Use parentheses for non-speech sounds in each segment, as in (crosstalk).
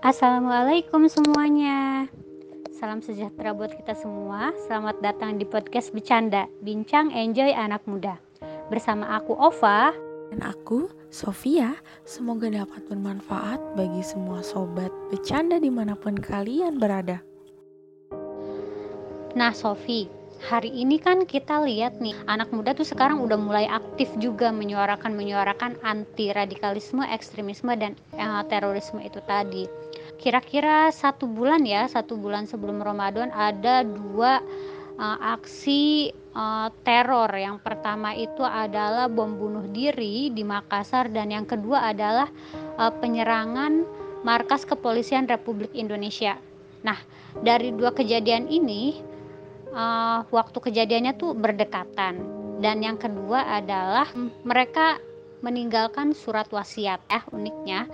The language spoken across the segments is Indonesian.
Assalamualaikum semuanya. Salam sejahtera buat kita semua. Selamat datang di podcast Bercanda, Bincang Enjoy Anak Muda. Bersama aku Ova dan aku Sofia. Semoga dapat bermanfaat bagi semua sobat bercanda di mana pun kalian berada. Nah, Sofi, hari ini kan kita lihat nih anak muda tuh sekarang udah mulai aktif juga menyuarakan menyuarakan anti radikalisme, ekstremisme dan eh, terorisme itu tadi. Kira-kira satu bulan ya, satu bulan sebelum Ramadan ada dua uh, aksi uh, teror. Yang pertama itu adalah bom bunuh diri di Makassar dan yang kedua adalah uh, penyerangan markas kepolisian Republik Indonesia. Nah, dari dua kejadian ini uh, waktu kejadiannya tuh berdekatan dan yang kedua adalah mereka meninggalkan surat wasiat ya uniknya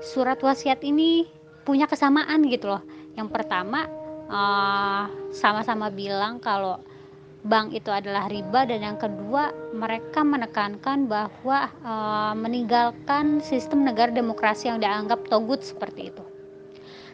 surat wasiat ini punya kesamaan gitu loh yang pertama sama sama-sama bilang kalau bank itu adalah riba dan yang kedua mereka menekankan bahwa uh, meninggalkan sistem negara demokrasi yang dianggap togut seperti itu.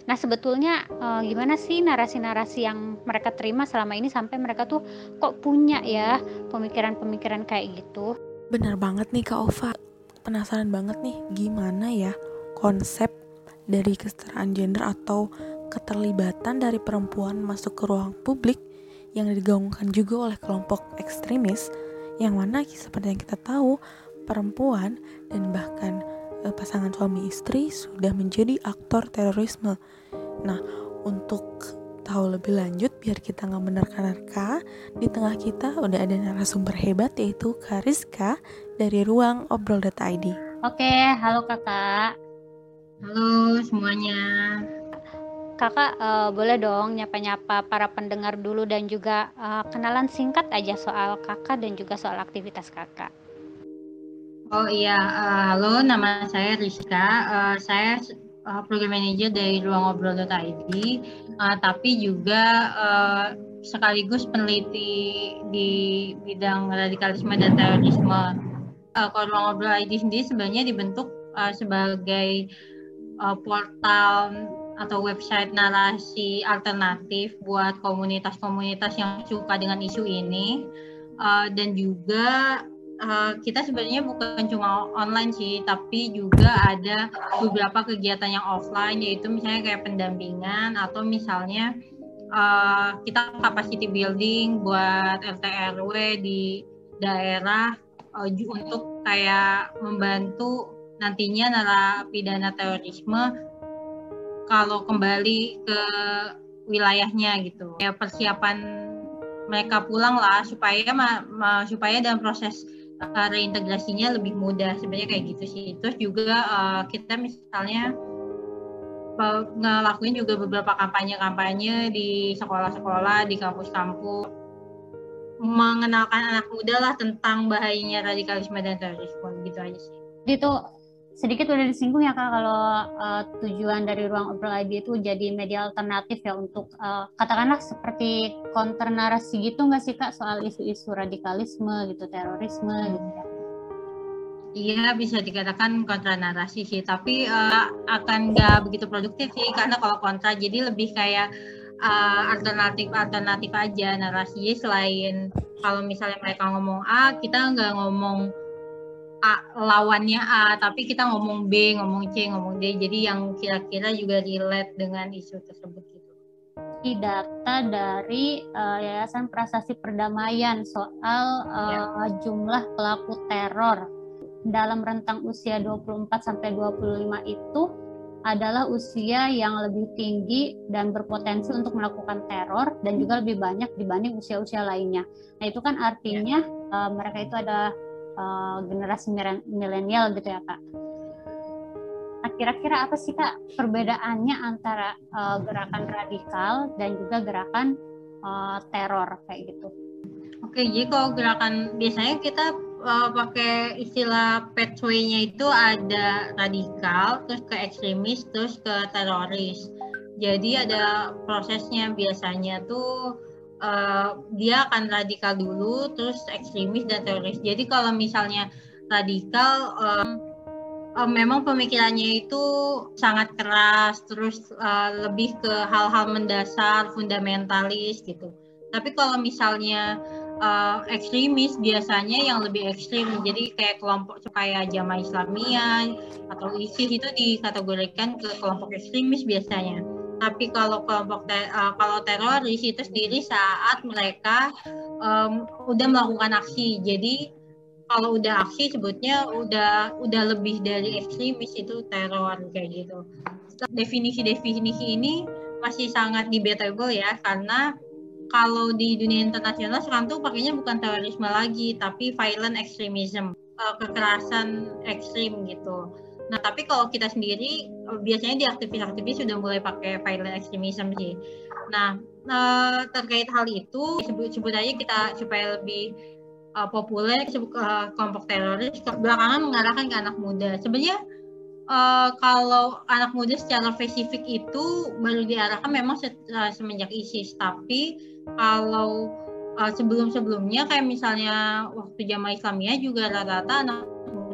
Nah sebetulnya e, gimana sih narasi-narasi yang mereka terima selama ini sampai mereka tuh kok punya ya pemikiran-pemikiran kayak gitu? Bener banget nih Kak Ova, penasaran banget nih gimana ya konsep dari kesetaraan gender atau keterlibatan dari perempuan masuk ke ruang publik yang digaungkan juga oleh kelompok ekstremis yang mana seperti yang kita tahu perempuan dan bahkan Eh, pasangan suami istri sudah menjadi aktor terorisme. Nah, untuk tahu lebih lanjut biar kita nggak menerka-nerka di tengah kita udah ada narasumber hebat yaitu Kariska dari ruang obrol.id. Oke, halo kakak. Halo semuanya. Kakak uh, boleh dong nyapa-nyapa para pendengar dulu dan juga uh, kenalan singkat aja soal kakak dan juga soal aktivitas kakak. Oh iya, uh, halo nama saya Rizka. Uh, saya uh, program manager dari ruangobrol.id, uh, tapi juga uh, sekaligus peneliti di bidang radikalisme dan terorisme. Uh, kalau ruang ngobrol ID sendiri sebenarnya dibentuk uh, sebagai uh, portal atau website narasi alternatif buat komunitas-komunitas yang suka dengan isu ini. Uh, dan juga uh, kita sebenarnya bukan cuma online sih, tapi juga ada beberapa kegiatan yang offline, yaitu misalnya kayak pendampingan atau misalnya uh, kita capacity building buat RT RW di daerah uh, untuk kayak membantu nantinya narapidana terorisme kalau kembali ke wilayahnya gitu. Ya persiapan mereka pulang lah supaya ma, ma, supaya dalam proses uh, reintegrasinya lebih mudah. Sebenarnya kayak gitu sih. Terus juga uh, kita misalnya uh, ngelakuin juga beberapa kampanye-kampanye di sekolah-sekolah di kampus-kampus. Mengenalkan anak muda lah tentang bahayanya radikalisme dan terorisme gitu aja sih. Itu sedikit udah disinggung ya kak kalau uh, tujuan dari ruang obrol ID itu jadi media alternatif ya untuk uh, katakanlah seperti counter narasi gitu nggak sih kak? Soal isu-isu radikalisme gitu terorisme hmm. gitu. Ya Iya bisa dikatakan kontra narasi sih, tapi uh, akan nggak begitu produktif sih karena kalau kontra jadi lebih kayak uh, alternatif alternatif aja narasinya selain kalau misalnya mereka ngomong A kita nggak ngomong A, lawannya A, tapi kita ngomong B, ngomong C, ngomong D. Jadi yang kira-kira juga relate dengan isu tersebut gitu. Data dari uh, Yayasan Prasasti Perdamaian soal uh, ya. jumlah pelaku teror dalam rentang usia 24 sampai 25 itu adalah usia yang lebih tinggi dan berpotensi untuk melakukan teror dan juga lebih banyak dibanding usia-usia lainnya. Nah, itu kan artinya ya. uh, mereka itu ada uh, generasi milenial gitu ya kak. Nah kira-kira apa sih kak perbedaannya antara uh, gerakan radikal dan juga gerakan uh, teror kayak gitu? Oke, jadi kalau gerakan biasanya kita uh, pakai istilah pathway-nya itu ada radikal, terus ke ekstremis, terus ke teroris. Jadi ada prosesnya biasanya tuh uh, dia akan radikal dulu, terus ekstremis dan teroris. Jadi kalau misalnya radikal um, uh, memang pemikirannya itu sangat keras, terus uh, lebih ke hal-hal mendasar, fundamentalis gitu. Tapi kalau misalnya uh, ekstremis biasanya yang lebih ekstrim, jadi kayak kelompok kayak jamaah Islamiyah atau ISIS itu dikategorikan ke kelompok ekstremis biasanya. Tapi kalau kelompok te uh, kalau teroris itu sendiri saat mereka um, udah melakukan aksi, jadi kalau udah aksi sebutnya udah udah lebih dari ekstremis itu teror kayak gitu. Definisi-definisi ini masih sangat debatable ya karena kalau di dunia internasional sekarang tuh pakainya bukan terorisme lagi tapi violent extremism uh, kekerasan ekstrim gitu. Nah tapi kalau kita sendiri uh, biasanya di aktivis-aktivis sudah mulai pakai violent extremism sih. Nah uh, terkait hal itu sebut sebut aja kita supaya lebih uh, populer uh, kelompok teroris belakangan mengarahkan ke anak muda. Sebenarnya uh, kalau anak muda secara spesifik itu baru diarahkan memang se semenjak ISIS, tapi kalau uh, sebelum-sebelumnya kayak misalnya waktu jamaah Islamiyah juga rata-rata anak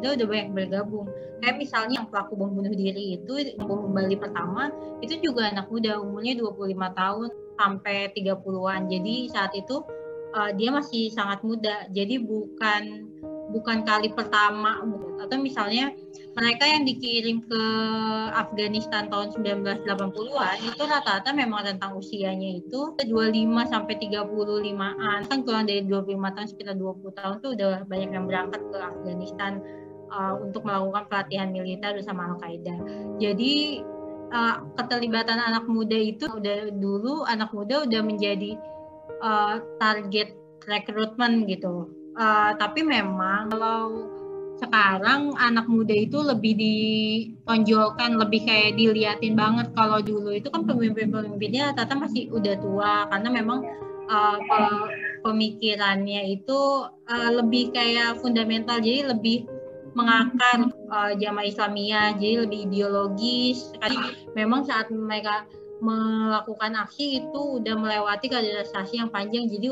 muda udah banyak bergabung. Kayak misalnya yang pelaku bom bunuh diri itu bom Bali pertama itu juga anak muda umurnya 25 tahun sampai 30-an. Jadi saat itu uh, dia masih sangat muda jadi bukan bukan kali pertama atau misalnya mereka yang dikirim ke Afghanistan tahun 1980-an itu rata-rata memang tentang usianya itu 25 sampai 35-an kan kurang dari 25 tahun sekitar 20 tahun tuh udah banyak yang berangkat ke Afghanistan uh, untuk melakukan pelatihan militer bersama Al-Qaeda. Jadi uh, keterlibatan anak muda itu udah dulu anak muda udah menjadi uh, target rekrutmen gitu. Uh, tapi memang kalau sekarang anak muda itu lebih ditonjolkan, lebih kayak diliatin banget. Kalau dulu itu kan pemimpin-pemimpinnya tata masih udah tua karena memang uh, pemikirannya itu uh, lebih kayak fundamental, jadi lebih mengakar uh, jamaah Islamiyah, jadi lebih ideologis. Sekali memang saat mereka melakukan aksi itu udah melewati kaderisasi yang panjang. Jadi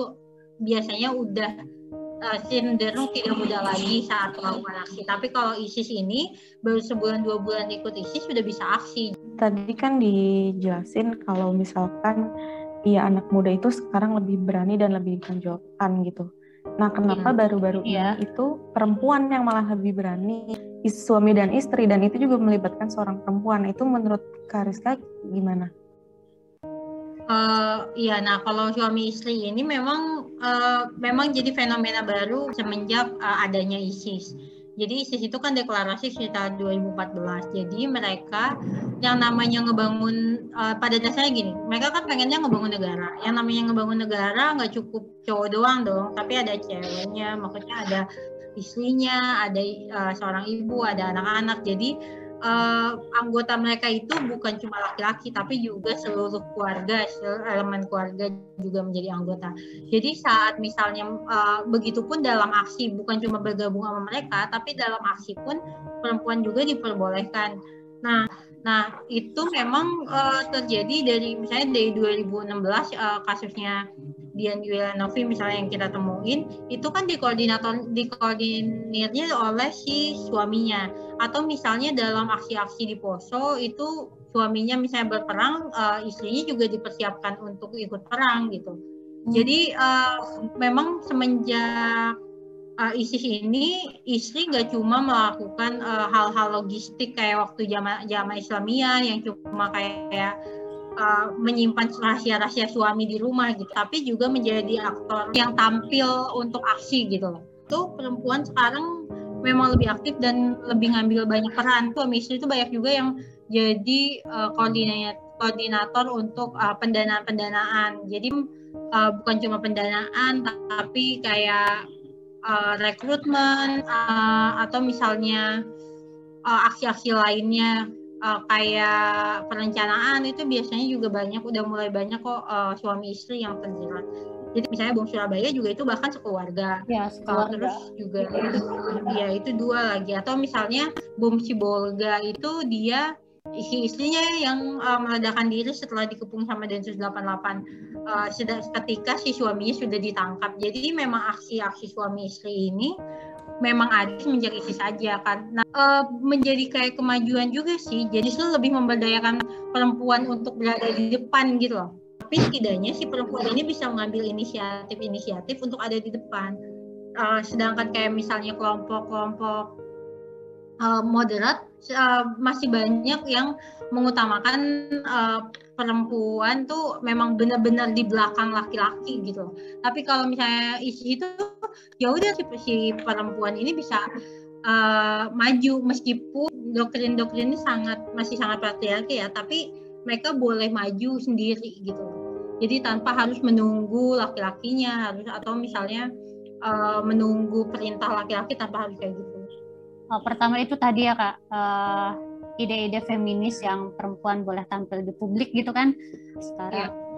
biasanya udah uh, tidak mudah lagi saat melakukan aksi. Tapi kalau ISIS ini baru sebulan dua bulan ikut ISIS sudah bisa aksi. Tadi kan dijelasin kalau misalkan ya anak muda itu sekarang lebih berani dan lebih ditonjolkan gitu nah kenapa iya. baru-baru ya. ini itu perempuan yang malah lebih berani suami dan istri dan itu juga melibatkan seorang perempuan itu menurut Kariska gimana? Uh, iya, nah kalau suami istri ini memang uh, memang jadi fenomena baru semenjak uh, adanya ISIS. Jadi ISIS itu kan deklarasi sekitar 2014. Jadi mereka yang namanya ngebangun uh, pada dasarnya gini, mereka kan pengennya ngebangun negara. Yang namanya ngebangun negara nggak cukup cowok doang dong, tapi ada ceweknya, maksudnya ada istrinya, ada uh, seorang ibu, ada anak-anak. Jadi uh, anggota mereka itu bukan cuma laki-laki tapi juga seluruh keluarga, seluruh elemen keluarga juga menjadi anggota. Jadi saat misalnya uh, begitupun dalam aksi bukan cuma bergabung sama mereka tapi dalam aksi pun perempuan juga diperbolehkan. Nah, nah itu memang uh, terjadi dari misalnya dari 2016 uh, kasusnya Dian Novi misalnya yang kita temuin itu kan dikoordinator dikoordinirnya oleh si suaminya atau misalnya dalam aksi-aksi di Poso itu suaminya misalnya berperang uh, istrinya juga dipersiapkan untuk ikut perang gitu hmm. jadi uh, memang semenjak uh, ISIS ini istri nggak cuma melakukan hal-hal uh, logistik kayak waktu jamaah jamaah Islamia yang cuma kayak uh, menyimpan rahasia-rahasia suami di rumah gitu, tapi juga menjadi aktor yang tampil untuk aksi gitu loh. Itu perempuan sekarang memang lebih aktif dan lebih ngambil banyak peran. Suami istri itu banyak juga yang jadi uh, koordinator koordinator untuk uh, pendanaan-pendanaan. Jadi uh, bukan cuma pendanaan tapi kayak uh, rekrutmen uh, atau misalnya aksi-aksi lainnya uh, kayak perencanaan itu biasanya juga banyak udah mulai banyak kok uh, suami istri yang terjerat. Jadi misalnya bom Surabaya juga itu bahkan sekeluarga. Ya sekeluarga. terus juga itu ya itu dua lagi. Atau misalnya bom Sibolga itu dia isi istrinya yang uh, meledakan diri setelah dikepung sama Densus 88 uh, ketika si suaminya sudah ditangkap. Jadi memang aksi-aksi suami istri ini memang ada semenjak ISIS saja kan. Nah, uh, menjadi kayak kemajuan juga sih. Jadi itu lebih memberdayakan perempuan untuk berada di depan gitu loh. Tapi setidaknya si perempuan ini bisa mengambil inisiatif-inisiatif untuk ada di depan. Uh, sedangkan kayak misalnya kelompok-kelompok uh, moderat uh, masih banyak yang mengutamakan uh, perempuan tuh memang benar-benar di belakang laki-laki gitu. Tapi kalau misalnya isi itu ya udah si, si perempuan ini bisa uh, maju meskipun doktrin-doktrin ini sangat masih sangat patriarki ya, tapi mereka boleh maju sendiri gitu. Jadi tanpa harus menunggu laki-lakinya harus atau misalnya uh, menunggu perintah laki-laki tanpa harus kayak gitu. Oh, pertama itu tadi ya kak uh, ide-ide feminis yang perempuan boleh tampil di publik gitu kan sekarang. Iya.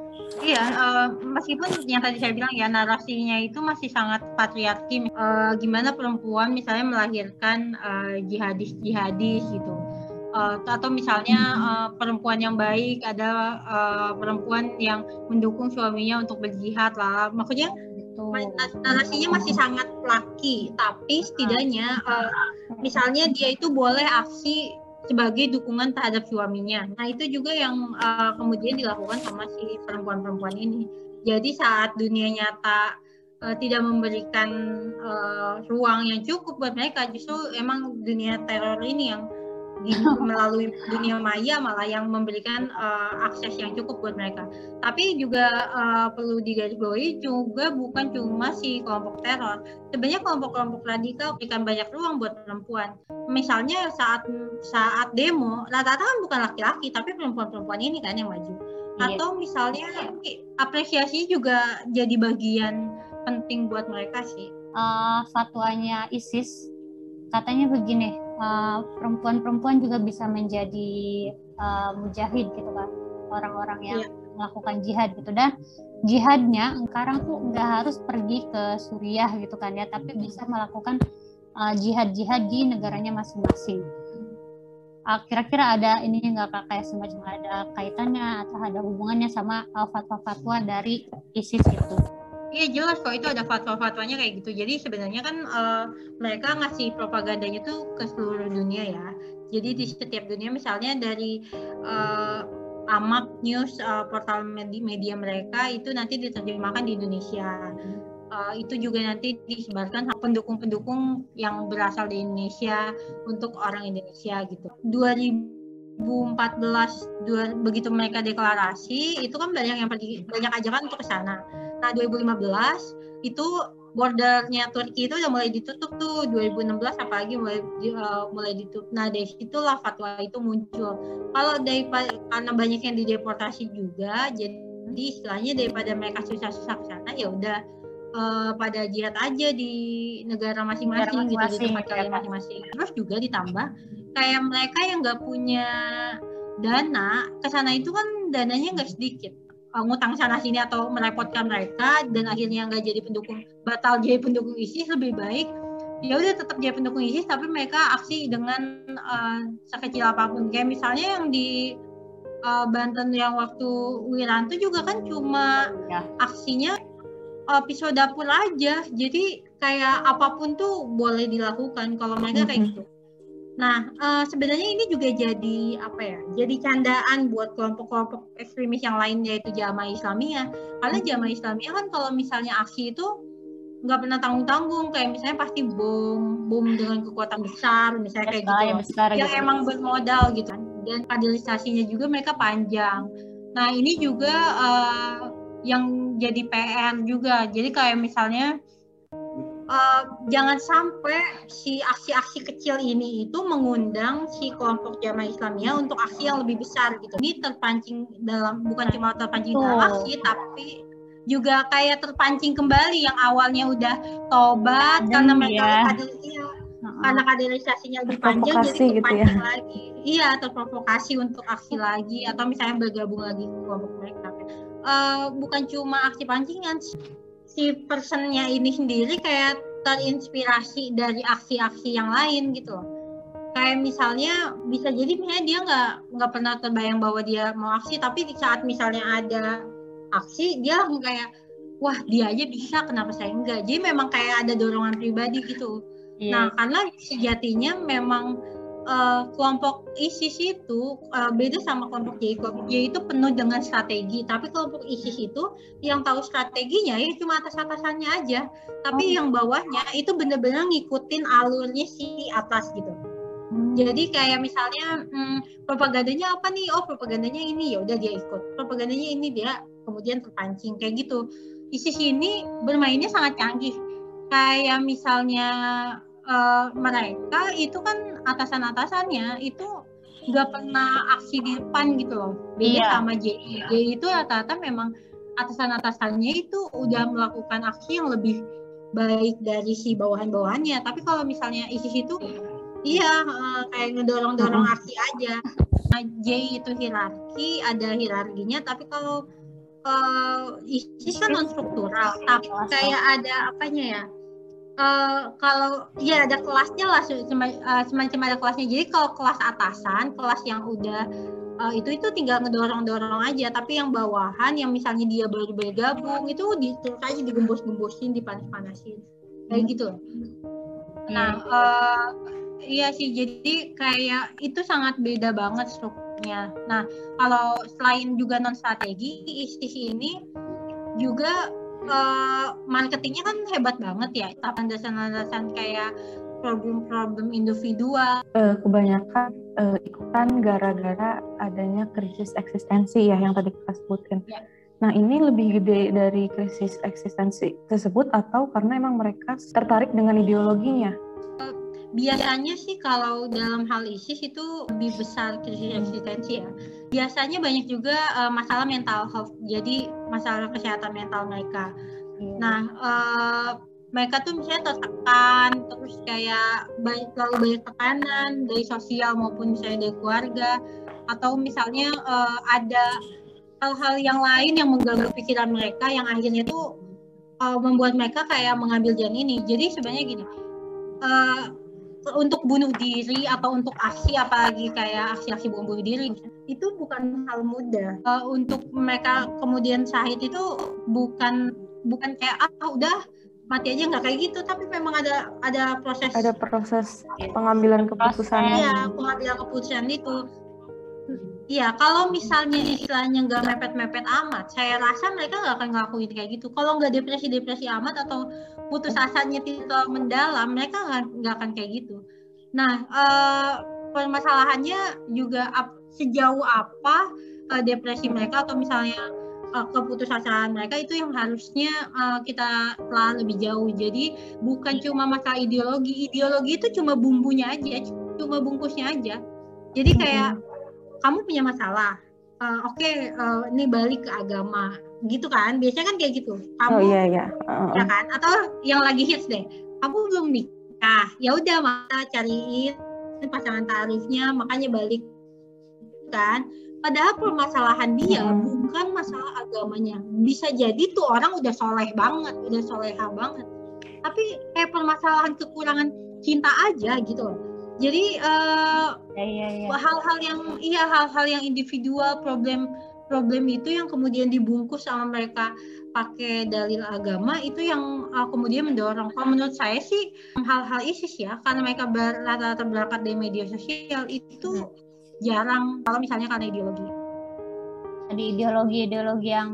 Iya, uh, meskipun yang tadi saya bilang ya narasinya itu masih sangat patriarki. Uh, gimana perempuan misalnya melahirkan uh, jihadis-jihadis gitu, uh, atau misalnya uh, perempuan yang baik ada uh, perempuan yang mendukung suaminya untuk berjihad lah. Maksudnya narasinya masih sangat laki, tapi setidaknya uh, misalnya dia itu boleh aksi sebagai dukungan terhadap suaminya. Nah itu juga yang uh, kemudian dilakukan sama si perempuan-perempuan ini. Jadi saat dunia nyata uh, tidak memberikan uh, ruang yang cukup buat mereka, justru emang dunia teror ini yang di, melalui dunia maya malah yang memberikan uh, akses yang cukup buat mereka. Tapi juga uh, perlu digarisbawahi juga bukan cuma si kelompok teror. Sebenarnya kelompok-kelompok radikal berikan banyak ruang buat perempuan. Misalnya saat saat demo rata-rata kan bukan laki-laki tapi perempuan-perempuan ini kan yang maju. Iya. Atau misalnya apresiasi juga jadi bagian penting buat mereka sih. Uh, fatwanya ISIS katanya begini perempuan-perempuan uh, juga bisa menjadi uh, mujahid gitu kan orang-orang yang yeah. melakukan jihad gitu. Dan jihadnya sekarang tuh nggak harus pergi ke Suriah gitu kan ya tapi bisa melakukan uh, jihad-jihad di negaranya masing-masing. Uh, kira-kira ada ini nggak kak kayak semacam ada kaitannya atau ada hubungannya sama uh, fatwa-fatwa dari ISIS itu Iya jelas kok itu ada fatwa-fatwanya kayak gitu. Jadi sebenarnya kan uh, mereka ngasih propagandanya tuh ke seluruh dunia ya. Jadi di setiap dunia misalnya dari uh, Amak News uh, portal media, mereka itu nanti diterjemahkan di Indonesia. Uh, itu juga nanti disebarkan pendukung-pendukung yang berasal di Indonesia untuk orang Indonesia gitu. 2014 dua, begitu mereka deklarasi itu kan banyak yang pergi banyak ajakan untuk ke sana Nah 2015 itu bordernya Turki itu udah mulai ditutup tuh 2016 apalagi mulai uh, mulai ditutup. Nah dari situlah fatwa itu muncul. Kalau dari karena banyak yang dideportasi juga, jadi istilahnya daripada mereka susah-susah ke sana ya udah uh, pada jihad aja di negara masing-masing gitu di tempat kalian ya, masing-masing. Terus juga ditambah kayak mereka yang nggak punya dana ke sana itu kan dananya nggak sedikit uh, ngutang sana sini atau merepotkan mereka dan akhirnya nggak jadi pendukung batal jadi pendukung ISIS lebih baik ya udah tetap jadi pendukung ISIS tapi mereka aksi dengan uh, sekecil apa pun. Kayak misalnya yang di uh, Banten yang waktu Wiranto juga kan cuma ya. aksinya uh, pisau dapur aja. Jadi kayak apa pun tuh boleh dilakukan kalau mereka kayak gitu Nah, uh, sebenarnya ini juga jadi apa ya? Jadi candaan buat kelompok-kelompok ekstremis yang lain yaitu Jamaah Islamiyah. Karena Jamaah Islamiyah kan kalau misalnya aksi itu nggak pernah tanggung-tanggung kayak misalnya pasti bom bom dengan kekuatan besar misalnya kayak gitu yang, besar yang gitu. emang bermodal gitu kan dan kaderisasinya juga mereka panjang nah ini juga uh, yang jadi PR juga jadi kayak misalnya uh, jangan sampai si aksi-aksi kecil ini itu mengundang si kelompok jamaah Islamiyah untuk aksi yang lebih besar gitu. Ini terpancing dalam bukan cuma terpancing oh. dalam aksi tapi juga kayak terpancing kembali yang awalnya udah tobat Dan karena mereka ya. iya, uh-huh. karena kaderisasinya lebih panjang jadi terpancing gitu ya. lagi. Iya, terprovokasi untuk aksi lagi atau misalnya bergabung lagi ke kelompok mereka. Uh, bukan cuma aksi pancingan si personnya ini sendiri kayak terinspirasi dari aksi-aksi yang lain gitu loh. Kayak misalnya bisa jadi misalnya dia nggak nggak pernah terbayang bahwa dia mau aksi, tapi di saat misalnya ada aksi dia kayak wah dia aja bisa kenapa saya enggak. Jadi memang kayak ada dorongan pribadi gitu. Yeah. Nah, karena sejatinya memang uh, kelompok ISIS itu uh, beda sama kelompok. Kelompok J itu penuh dengan strategi, tapi kelompok ISIS itu yang tahu strateginya ya cuma atas-atasannya aja, tapi oh. yang bawahnya itu benar-benar ngikutin alurnya si atas gitu. Hmm. Jadi kayak misalnya hmm, propagandanya apa nih? Oh propagandanya ini ya udah dia ikut. Propagandanya ini dia kemudian terpancing kayak gitu. ISIS ini bermainnya sangat canggih. Kayak misalnya uh, mereka itu kan atasan-atasannya itu nggak pernah aksi di depan gitu loh. Beda iya. sama JI. JI itu rata-rata memang atasan-atasannya itu udah melakukan aksi yang lebih baik dari si bawahan-bawahannya. Tapi kalau misalnya ISIS itu iya uh, kayak ngedorong-dorong aksi aja. Nah, J itu hierarki, ada hierarkinya, tapi kalau uh, ISIS kan non struktural, tapi kayak ada apanya ya? Uh, kalau ya ada kelasnya lah semacam ada kelasnya. Jadi kalau kelas atasan, kelas yang udah uh, itu itu tinggal ngedorong-dorong aja. Tapi yang bawahan, yang misalnya dia baru bergabung itu di aja digembus-gembusin, dipanas-panasin kayak gitu. Nah, uh, iya sih. Jadi kayak itu sangat beda banget strukturnya. Nah, kalau selain juga non strategi, ISIS ini juga uh, marketingnya kan hebat banget ya. Landasan-landasan kayak problem-problem individual. Uh, kebanyakan uh, ikutan gara-gara adanya krisis eksistensi ya yang tadi kita sebutin. Ya. Nah ini lebih gede dari krisis eksistensi tersebut atau karena emang mereka tertarik dengan ideologinya? Biasanya sih kalau dalam hal ISIS itu lebih besar krisis eksistensi ya. Biasanya banyak juga uh, masalah mental health, jadi masalah kesehatan mental mereka. Hmm. Nah, uh, mereka tuh misalnya tertekan, terus kayak banyak, terlalu banyak tekanan dari sosial maupun misalnya dari keluarga, atau misalnya uh, ada hal-hal yang lain yang mengganggu pikiran mereka yang akhirnya tuh uh, membuat mereka kayak mengambil jalan ini. Jadi sebenarnya gini, uh, untuk bunuh diri atau untuk aksi apalagi kayak aksi-aksi bom bunuh diri itu bukan hal mudah. Uh, untuk mereka kemudian syahid itu bukan bukan kayak ah udah mati aja nggak kayak gitu. Tapi memang ada ada proses ada proses pengambilan keputusan. Ya pengambilan keputusan itu Iya, kalau misalnya istilahnya nggak mepet-mepet amat, saya rasa mereka nggak akan ngelakuin kayak gitu. Kalau nggak depresi-depresi amat atau putus asanya tidak mendalam, mereka nggak akan kayak gitu. Nah, uh, permasalahannya juga ap, sejauh apa uh, depresi mereka atau misalnya uh, keputusasaan mereka itu yang harusnya uh, kita telah lebih jauh. Jadi bukan cuma masalah ideologi, ideologi itu cuma bumbunya aja, cuma bungkusnya aja. Jadi kayak kamu punya masalah uh, oke okay, uh, eh, ini balik ke agama gitu kan? Biasanya kan kayak gitu. Kamu oh, iya, iya. Uh, ya kan? Atau yang lagi hits deh kamu belum nikah ya udah maka cariin pasangan tarifnya makanya balik kan? Padahal permasalahan dia hmm. bukan masalah agamanya. Bisa jadi tuh orang udah soleh banget udah soleha banget. Tapi kayak permasalahan kekurangan cinta aja gitu loh jadi uh, ya, ya, ya. hal-hal yang iya hal-hal yang individual problem problem itu yang kemudian dibungkus sama mereka pakai dalil agama itu yang uh, kemudian mendorong. Kalau menurut saya sih hal-hal ISIS ya karena mereka rata-rata berangkat dari media sosial itu hmm. jarang kalau misalnya karena ideologi. Di ideologi-ideologi yang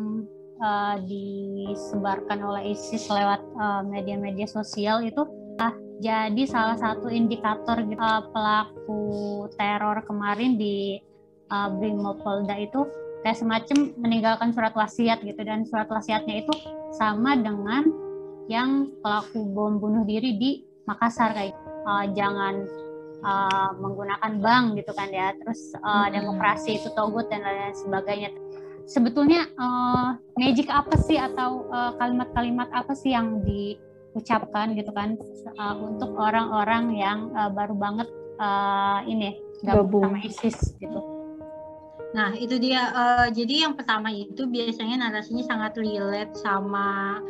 uh, disebarkan oleh ISIS lewat media-media uh, sosial itu ah jadi salah satu indikator gitu, uh, pelaku teror kemarin di uh, Brimopolda itu kayak semacam meninggalkan surat wasiat gitu. Dan surat wasiatnya itu sama dengan yang pelaku bom bunuh diri di Makassar kayak uh, jangan uh, menggunakan bank gitu kan ya. Terus uh, hmm. demokrasi itu togut dan lain sebagainya. Sebetulnya uh, magic apa sih atau kalimat-kalimat uh, apa sih yang di ucapkan gitu kan uh, untuk orang-orang yang uh, baru banget uh, ini gabung sama ISIS gitu. Nah itu dia. Uh, jadi yang pertama itu biasanya narasinya sangat relate sama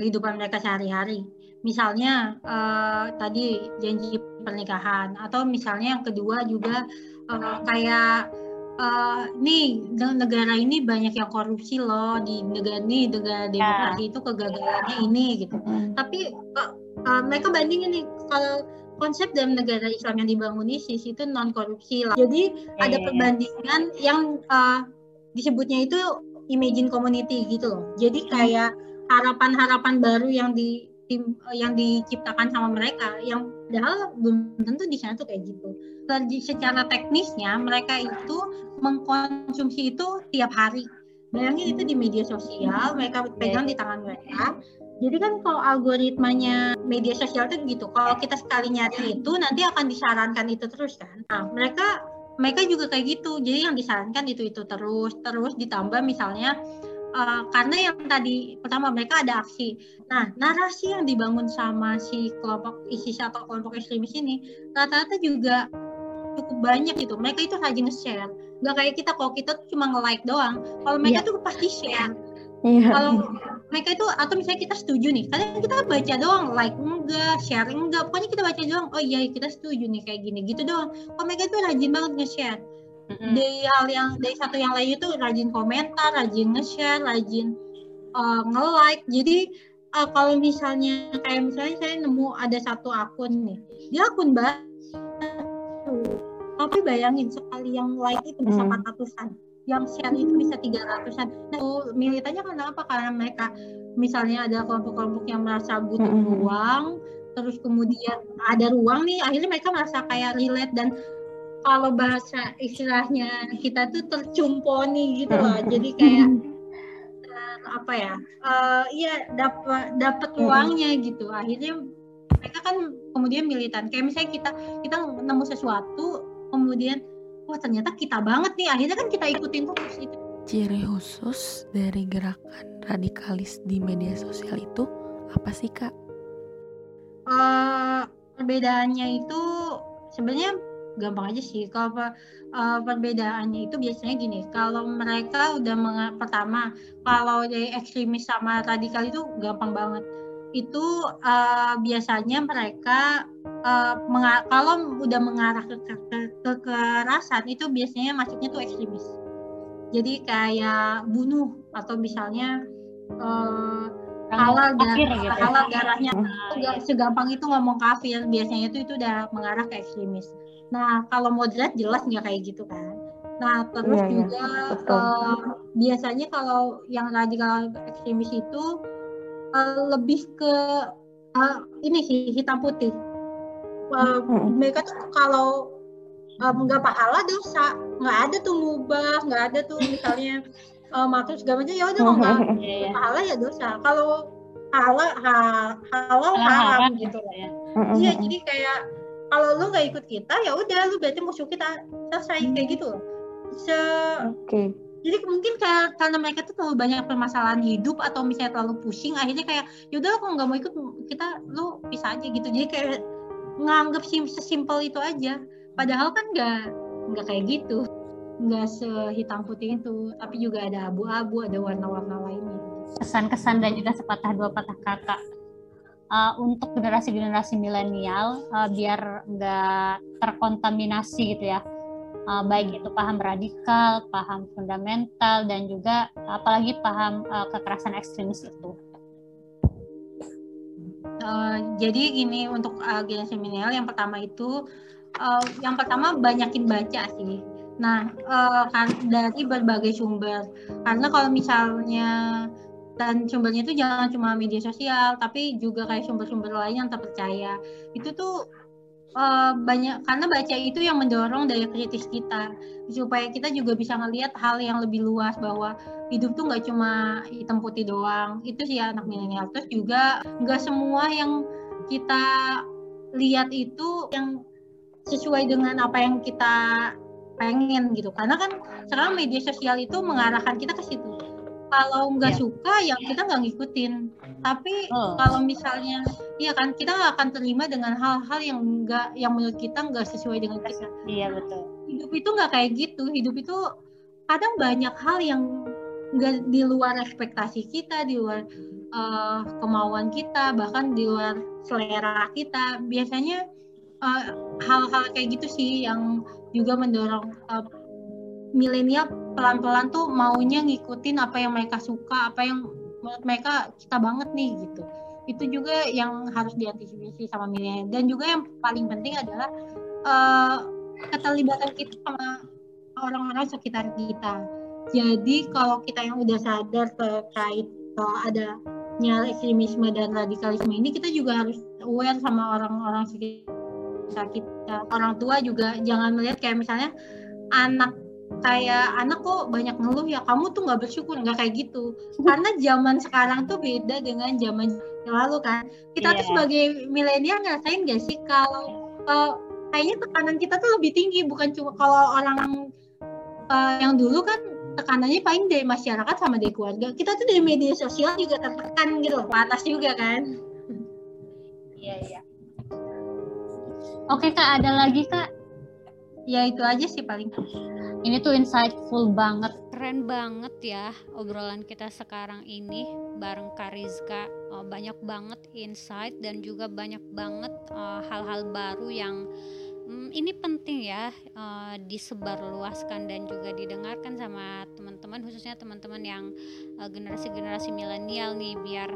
kehidupan mereka sehari-hari. Misalnya uh, tadi janji pernikahan atau misalnya yang kedua juga uh, kayak uh, nih negara ini banyak yang korupsi loh di negara ini negara ya. demokrasi itu kegagalannya ini gitu. Mm. Tapi uh, uh, mereka bandingin nih kalau konsep dalam negara Islam yang dibangun ISIS itu non korupsi lah. Jadi yeah, ada perbandingan yang uh, disebutnya itu imagine community gitu loh. Jadi kayak harapan-harapan baru yang di tim yang diciptakan sama mereka yang padahal belum tentu di sana tuh kayak gitu. Secara teknisnya mereka itu mengkonsumsi itu tiap hari. Bayangin itu di media sosial, mereka pegang di tangan mereka jadi kan kalau algoritmanya media sosial itu gitu, kalau kita sekali nyari itu nanti akan disarankan itu terus kan. Nah mereka mereka juga kayak gitu, jadi yang disarankan itu itu terus terus ditambah misalnya uh, karena yang tadi pertama mereka ada aksi. Nah narasi yang dibangun sama si kelompok ISIS atau kelompok ekstremis ini rata-rata juga cukup banyak gitu. Mereka itu rajin nge-share. Gak kayak kita kalau kita tuh cuma nge-like doang. Kalau mereka yeah. tuh pasti share. Yeah. Kalau mereka itu atau misalnya kita setuju nih kadang kita baca doang like enggak sharing enggak pokoknya kita baca doang oh iya kita setuju nih kayak gini gitu doang oh mereka itu rajin banget nge-share mm-hmm. dari hal yang dari satu yang lain itu rajin komentar rajin nge-share rajin uh, nge-like jadi uh, kalau misalnya kayak misalnya saya nemu ada satu akun nih dia akun baru tapi bayangin sekali yang like itu bisa empat mm. ratusan yang share itu bisa tiga ratusan. Nah, militannya kenapa? Karena mereka misalnya ada kelompok-kelompok yang merasa butuh mm -hmm. ruang, terus kemudian ada ruang nih, akhirnya mereka merasa kayak relate dan kalau bahasa istilahnya kita tuh tercumponi gitu loh. (laughs) Jadi kayak uh, apa ya? Uh, iya dapat dapat uangnya gitu. Akhirnya mereka kan kemudian militan. Kayak misalnya kita kita nemu sesuatu kemudian wah ternyata kita banget nih akhirnya kan kita ikutin terus itu ciri khusus dari gerakan radikalis di media sosial itu apa sih kak? Uh, perbedaannya itu sebenarnya gampang aja sih. Kalau uh, perbedaannya itu biasanya gini, kalau mereka udah pertama kalau dari ekstremis sama radikal itu gampang banget itu uh, biasanya mereka uh, kalau udah mengarah ke, ke, ke kekerasan itu biasanya masuknya tuh ekstremis. Jadi kayak bunuh atau misalnya uh, halal dar gitu. Ya? halal darahnya hmm. segampang itu ngomong kafir biasanya itu itu udah mengarah ke ekstremis. Nah kalau moderat jelas nggak kayak gitu kan. Nah terus yeah, iya. juga yeah, uh, biasanya kalau yang radikal ekstremis itu uh, lebih ke uh, ini sih hitam putih. Uh, hmm. Mereka tuh kalau nggak um, pahala dosa, nggak ada tuh mubah, nggak ada tuh misalnya uh, maksud segala macam ya udah nggak (laughs) iya, iya. pahala ya dosa. Kalau halal ha, halal haram gitu ya. Iya jadi kayak kalau lu nggak ikut kita ya udah lu berarti musuh kita selesai kayak gitu. Se okay jadi mungkin kayak karena mereka tuh terlalu banyak permasalahan hidup atau misalnya terlalu pusing akhirnya kayak yaudah aku nggak mau ikut kita lu bisa aja gitu jadi kayak nganggap sim sesimpel itu aja padahal kan nggak nggak kayak gitu nggak sehitam putih itu tapi juga ada abu-abu ada warna-warna lainnya kesan-kesan dan juga sepatah dua patah kata uh, untuk generasi-generasi milenial uh, biar nggak terkontaminasi gitu ya uh, baik itu paham radikal, paham fundamental, dan juga apalagi paham uh, kekerasan ekstremis itu. Uh, jadi gini untuk uh, generasi milenial yang pertama itu uh, yang pertama banyakin baca sih. Nah uh, kan dari berbagai sumber. Karena kalau misalnya dan sumbernya itu jangan cuma media sosial tapi juga kayak sumber-sumber lain yang terpercaya. Itu tuh uh, banyak karena baca itu yang mendorong daya kritis kita. Supaya kita juga bisa ngelihat hal yang lebih luas bahwa hidup tuh nggak cuma hitam putih doang. Itu sih anak milenial. Terus juga nggak semua yang kita lihat itu yang sesuai dengan apa yang kita pengen gitu. Karena kan sekarang media sosial itu mengarahkan kita ke situ. Kalau nggak ya. suka ya kita nggak ngikutin. Tapi oh. kalau misalnya iya kan kita nggak akan terima dengan hal-hal yang enggak yang menurut kita nggak sesuai dengan kita. Iya betul. Hidup itu nggak kayak gitu. Hidup itu kadang banyak hal yang nggak di luar ekspektasi kita di luar uh, kemauan kita bahkan di luar selera kita. Biasanya eh, hal-hal uh, kayak gitu sih yang juga mendorong uh, milenial pelan-pelan tuh maunya ngikutin apa yang mereka suka apa yang menurut mereka kita banget nih gitu. Itu juga yang harus diantisipasi sama milenial. Dan juga yang paling penting adalah uh, keterlibatan kita sama orang-orang sekitar kita. Jadi kalau kita yang udah sadar terkait uh, adanya ekstremisme dan radikalisme ini kita juga harus aware sama orang-orang sekitar kita orang tua juga jangan melihat kayak misalnya anak kayak anak kok banyak ngeluh ya kamu tuh nggak bersyukur nggak kayak gitu karena zaman sekarang tuh beda dengan zaman yang lalu kan kita yeah. tuh iya. sebagai milenial ngerasain gak sih kalau uh, kayaknya tekanan kita tuh lebih tinggi bukan cuma kalau orang uh, yang dulu kan tekanannya paling dari masyarakat sama dari keluarga kita tuh dari media sosial juga tertekan gitu loh panas juga kan iya iya oke kak ada lagi kak? Ya itu aja sih paling. Ini tuh insightful banget. Keren banget ya obrolan kita sekarang ini bareng Kariska oh, banyak banget insight dan juga banyak banget eh, hal-hal baru yang um, ini penting ya uh, disebarluaskan dan juga didengarkan sama teman-teman khususnya teman-teman yang uh, generasi-generasi milenial nih biar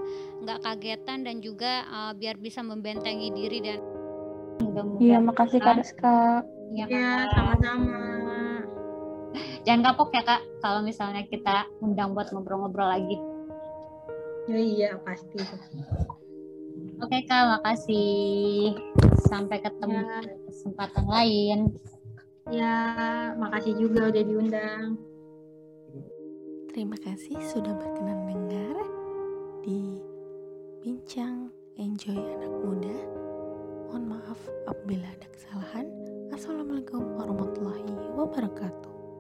nggak kagetan dan juga biar bisa membentengi diri dan Iya, makasih Kak Rizka. Iya, ya, sama-sama. (laughs) Jangan kapok ya Kak, kalau misalnya kita undang buat ngobrol-ngobrol lagi. Ya, iya, pasti. Oke Kak, makasih. Sampai ketemu ya. kesempatan lain. Ya, makasih juga udah diundang. Terima kasih sudah berkenan dengar di Bincang Enjoy Anak Muda. Mohon maaf apabila ada kesalahan. Assalamualaikum warahmatullahi wabarakatuh.